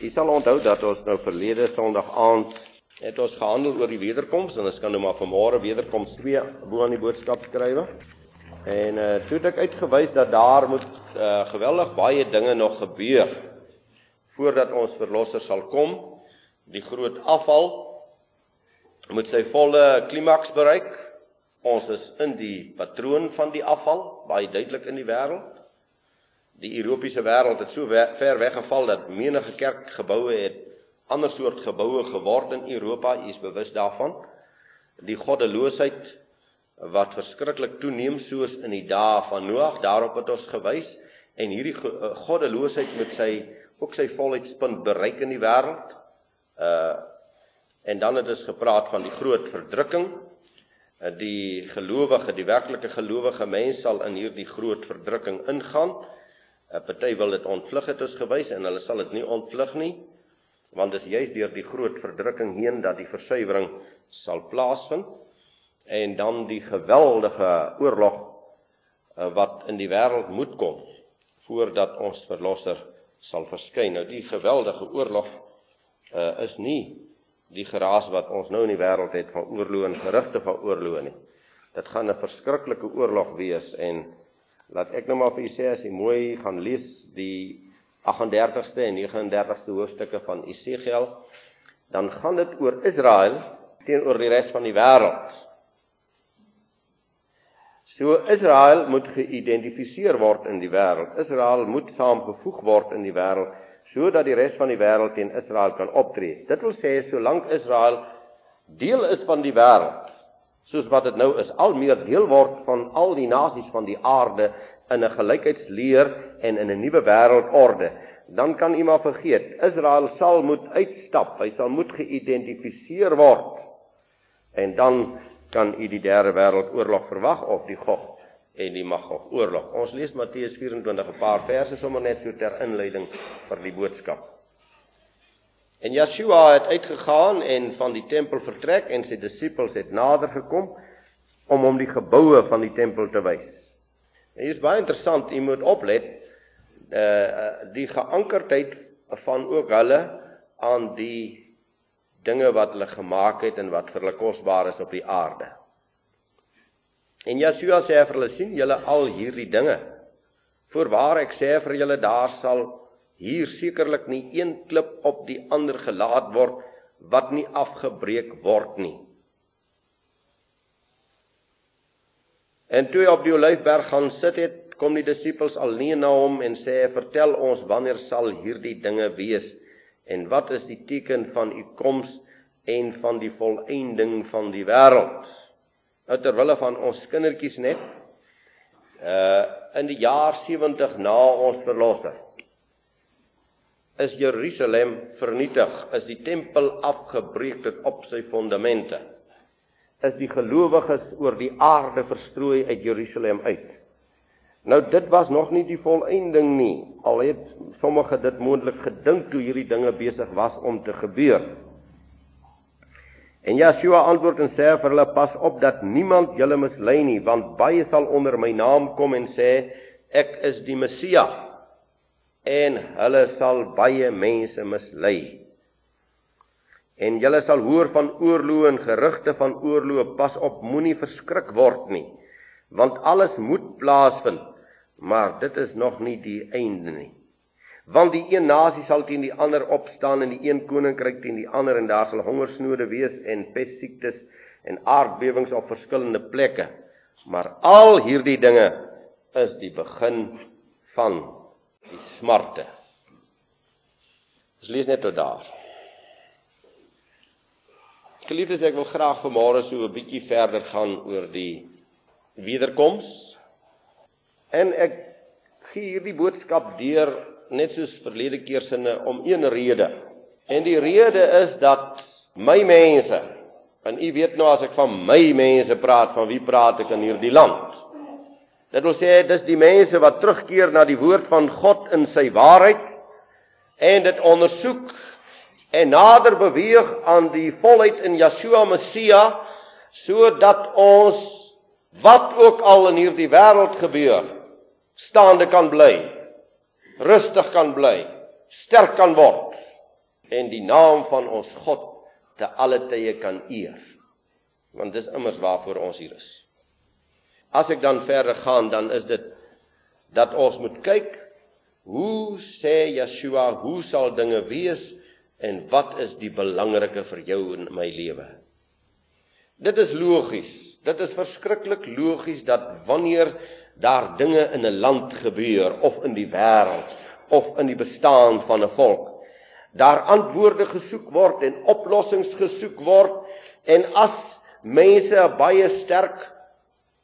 U sal onthou dat ons nou verlede Sondag aand het ons gehandel oor die wederkoms en ons kan nou maar vanmôre wederkoms 2 bo aan die boodskap skrywe. En uh toe het ek uitgewys dat daar moet uh geweldig baie dinge nog gebeur voordat ons verlosser sal kom. Die groot afval moet sy volle klimaks bereik. Ons is in die patroon van die afval, baie duidelik in die wêreld. Die Europese wêreld het so ver weggeval dat menige kerkgeboue het ander soort geboue geword in Europa. U is bewus daarvan. Die goddeloosheid wat verskriklik toeneem soos in die dae van Noag, daarop het ons gewys en hierdie eh, goddeloosheid met sy ook sy volheidspunt bereik in die wêreld. Uh en dan het ons gepraat van die groot verdrukking. Uh, die gelowige, die werklike gelowige mens sal in hierdie groot verdrukking ingaan. 'n Party wil dit ontvlug het ons gewys en hulle sal dit nie ontvlug nie want dis juist deur die groot verdrukking heen dat die versuiwering sal plaasvind en dan die geweldige oorlog uh, wat in die wêreld moet kom voordat ons verlosser sal verskyn. Nou die geweldige oorlog uh, is nie die geraas wat ons nou in die wêreld het van oorloë en gerugte van oorloë nie. Dit gaan 'n verskriklike oorlog wees en Laat ek nou maar vir u sê as jy mooi gaan lees die 38ste en 39ste hoofstukke van Esegiel, dan gaan dit oor Israel teenoor die res van die wêreld. So Israel moet geïdentifiseer word in die wêreld. Israel moet saamgevoeg word in die wêreld sodat die res van die wêreld teen Israel kan optree. Dit wil sê solank Israel deel is van die wêreld, soos wat dit nou is, al meer deel word van al die nasies van die aarde in 'n gelykheidsleer en in 'n nuwe wêreldorde, dan kan u maar vergeet, Israel sal moet uitstap, hy sal moet geïdentifiseer word. En dan kan u die derde wêreldoorlog verwag of die Gog en die Magog oorlog. Ons lees Matteus 24 'n paar verse sommer net so ter inleiding vir die boodskap. En Yeshua het uitgegaan en van die tempel vertrek en sy disippels het nader gekom om hom die geboue van die tempel te wys. En hier is baie interessant, u moet oplet uh die geankerdheid van ook hulle aan die dinge wat hulle gemaak het en wat vir hulle kosbaar is op die aarde. En Yeshua sê vir hulle sien julle al hierdie dinge. Voorwaar ek sê vir julle daar sal hier sekerlik nie een klip op die ander gelaat word wat nie afgebreek word nie. En toe hy op die Olyfberg gaan sit het, kom die disippels alleen na hom en sê: "Vertel ons wanneer sal hierdie dinge wees en wat is die teken van u koms en van die volëinding van die wêreld?" Nou terwille van ons kindertjies net uh in die jaar 70 na ons verlossing is Jerusalem vernietig, is die tempel afgebreek tot op sy fondamente. Is die gelowiges oor die aarde verstrooi uit Jerusalem uit. Nou dit was nog nie die volëinding nie. Al het sommige dit moontlik gedink toe hierdie dinge besig was om te gebeur. En Yeshua antwoord en sê vir hulle pas op dat niemand julle mislei nie, want baie sal onder my naam kom en sê ek is die Messias en hulle sal baie mense mislei. En julle sal hoor van oorloë en gerugte van oorloë, pas op, moenie verskrik word nie, want alles moet plaasvind, maar dit is nog nie die einde nie. Want die een nasie sal teen die ander opstaan en die een koninkryk teen die ander en daar sal hongersnode wees en pestsiektes en aardbewings op verskillende plekke. Maar al hierdie dinge is die begin van die smarte. Ons lees net tot daar. Geliefdes, ek wil graag vanmôre so 'n bietjie verder gaan oor die wederkoms. En ek gee hierdie boodskap deur net soos verlede keer sinne om een rede. En die rede is dat my mense, en u weet nou as ek van my mense praat, van wie praat ek in hierdie land? Dit wil sê dis die mense wat terugkeer na die woord van God in sy waarheid en dit ondersoek en nader beweeg aan die volheid in Yeshua Messia sodat ons wat ook al in hierdie wêreld gebeur staande kan bly rustig kan bly sterk kan word en die naam van ons God te alle tye kan eer. Want dis immers waarvoor ons hier is. As ek dan verder gaan, dan is dit dat ons moet kyk hoe sê Yeshua, hoe sal dinge wees en wat is die belangrike vir jou in my lewe? Dit is logies. Dit is verskriklik logies dat wanneer daar dinge in 'n land gebeur of in die wêreld of in die bestaan van 'n volk, daar antwoorde gesoek word en oplossings gesoek word en as mense baie sterk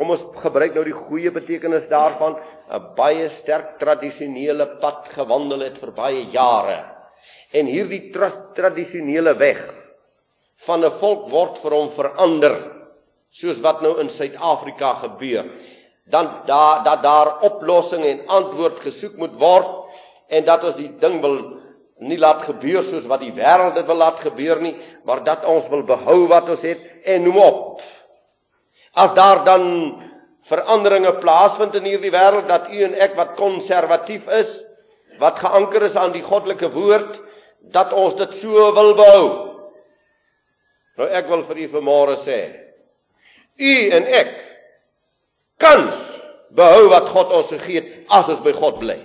kom ons gebruik nou die goeie betekenis daarvan 'n baie sterk tradisionele pad gewandel het vir baie jare. En hierdie tradisionele weg van 'n volk word vir hom verander soos wat nou in Suid-Afrika gebeur. Dan daar dat daar oplossings en antwoord gesoek moet word en dat ons die ding wil nie laat gebeur soos wat die wêreld dit wil laat gebeur nie, maar dat ons wil behou wat ons het en noem op. As daar dan veranderinge plaasvind in hierdie wêreld dat u en ek wat konservatief is, wat geanker is aan die goddelike woord, dat ons dit so wil behou. Nou ek wil vir u vanmôre sê, u en ek kan behou wat God ons gegee het as ons by God bly.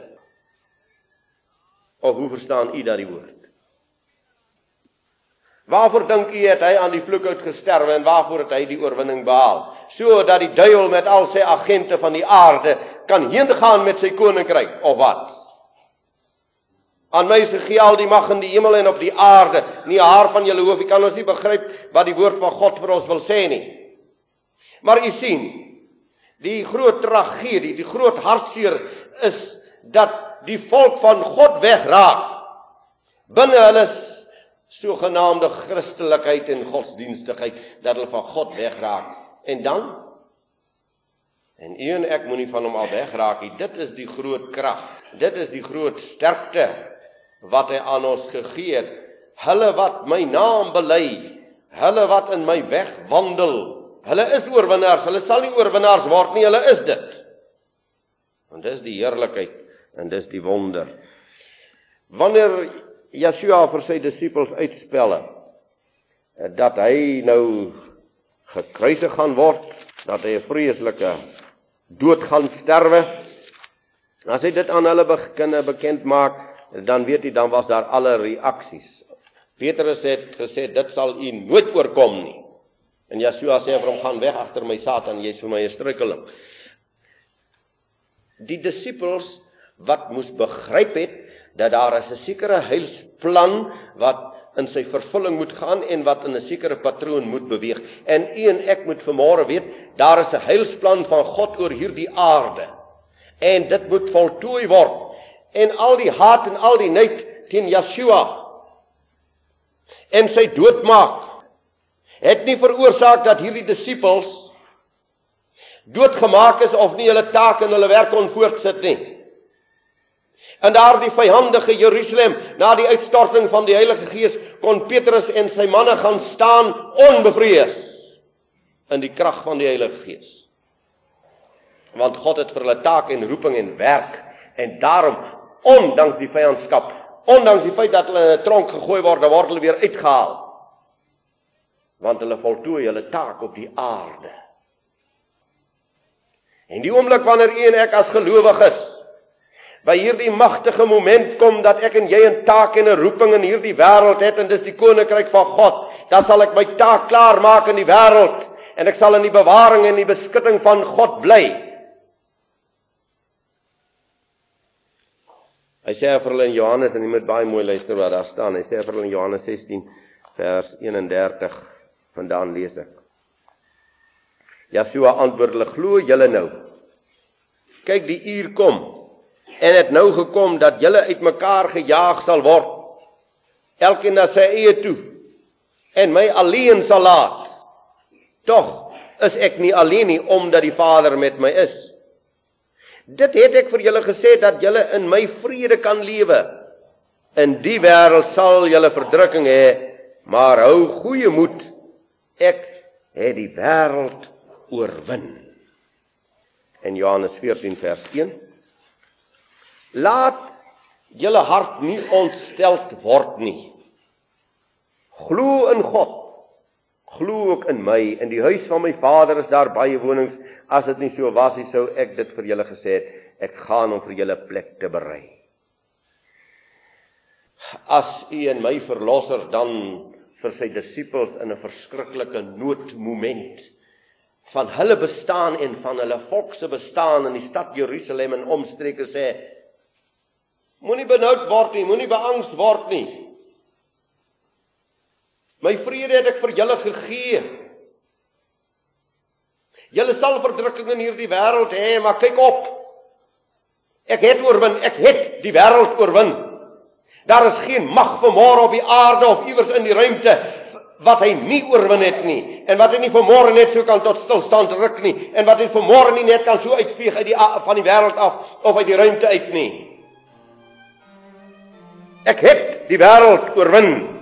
Of hoe verstaan u daardie woord? Waarvoor dink u het hy aan die vloekhout gesterwe en waarvoor het hy die oorwinning behaal? Sodat die duiwel met al sy agente van die aarde kan heen gaan met sy koninkryk of wat? Aan my se gee al die mag in die hemel en op die aarde. Nie haar van julle hoof, ek kan ons nie begryp wat die woord van God vir ons wil sê nie. Maar u sien, die groot tragedie, die groot hartseer is dat die volk van God wegraak. Binne hulle sogenaamde Christelikheid en godsdienstigheid dat hulle van God wegraak. En dan en u en ek moenie van hom al wegraak nie. Dit is die groot krag. Dit is die groot sterkte wat hy aan ons gegee het. Hulle wat my naam bely, hulle wat in my weg wandel, hulle is oorwinnaars. Hulle sal nie oorwinnaars word nie, hulle is dit. Want dis die heerlikheid en dis die wonder. Wanneer Yeshua vir sy disippels uitspelle dat hy nou gekruisig gaan word, dat hy 'n vreeslike dood gaan sterwe. As hy dit aan hulle beginne bekend maak, dan weet jy dan was daar alle reaksies. Petrus het gesê dit sal u nooit oorkom nie. En Yeshua sê vir hom gaan weg agter my Satan, jy's vir my 'n struikeling. Die disippels wat moes begryp het dat daar is 'n sekere heilsplan wat in sy vervulling moet gaan en wat in 'n sekere patroon moet beweeg. En u en ek moet vanmôre weet, daar is 'n heilsplan van God oor hierdie aarde. En dit moet voltooi word. En al die haat en al die nait teen Yeshua en sy doodmaak het nie veroorsaak dat hierdie disippels doodgemaak is of nie hulle taak en hulle werk kon voortsit nie. In daardie vyhandige Jerusalem, na die uitstorting van die Heilige Gees, kon Petrus en sy manne gaan staan onbevrees in die krag van die Heilige Gees. Want God het vir hulle taak en roeping en werk en daarom ondanks die vyandskap, ondanks die feit dat hulle in 'n tronk gegooi word, dan word hulle weer uitgehaal. Want hulle voltooi hulle taak op die aarde. En die oomblik wanneer u en ek as gelowiges by hierdie magtige moment kom dat ek en jy 'n taak en 'n roeping in hierdie wêreld het en dis die koninkryk van God, dan sal ek my taak klaar maak in die wêreld en ek sal in die bewaring en die beskutting van God bly. Hy sê vir hulle in Johannes en jy moet baie mooi luister wat daar staan. Hy sê vir hulle in Johannes 16 vers 31 vandaan lees ek. Yeshua antwoord hulle: "Glo julle nou? Kyk, die uur kom en het nou gekom dat julle uitmekaar gejaag sal word. Elkeen na sy eie toe. En my alleen sal laat. Tog is ek nie alleen nie omdat die Vader met my is. Dit het ek vir julle gesê dat julle in my vrede kan lewe. In die wêreld sal julle verdrukking hê maar hou goeie moed. Ek het die wêreld oorwin. In Johannes 14 vers 1 Laat julle hart nie ontsteld word nie. Glo in God. Glo ook in my. In die huis van my Vader is daar baie wonings. As dit nie so was nie, sou ek dit vir julle gesê het. Ek gaan om vir julle plek te berei. As u en my verlosser dan vir sy disippels in 'n verskriklike noodmoment van hulle bestaan en van hulle volk se bestaan in die stad Jerusalem en omstreke sê moenie benoud word nie, moenie beangs word nie. My vrede het ek vir julle gegee. Julle sal verdrukking in hierdie wêreld hê, maar kyk op. Ek het oorwin, ek het die wêreld oorwin. Daar is geen mag vermoor op die aarde of iewers in die ruimte wat hy nie oorwin het nie en wat hy nie vermoor net so kan tot stilstand ruk nie en wat hy vermoor nie net kan so uitveeg uit die van die wêreld af of uit die ruimte uit nie. Ek het die wêreld oorwin.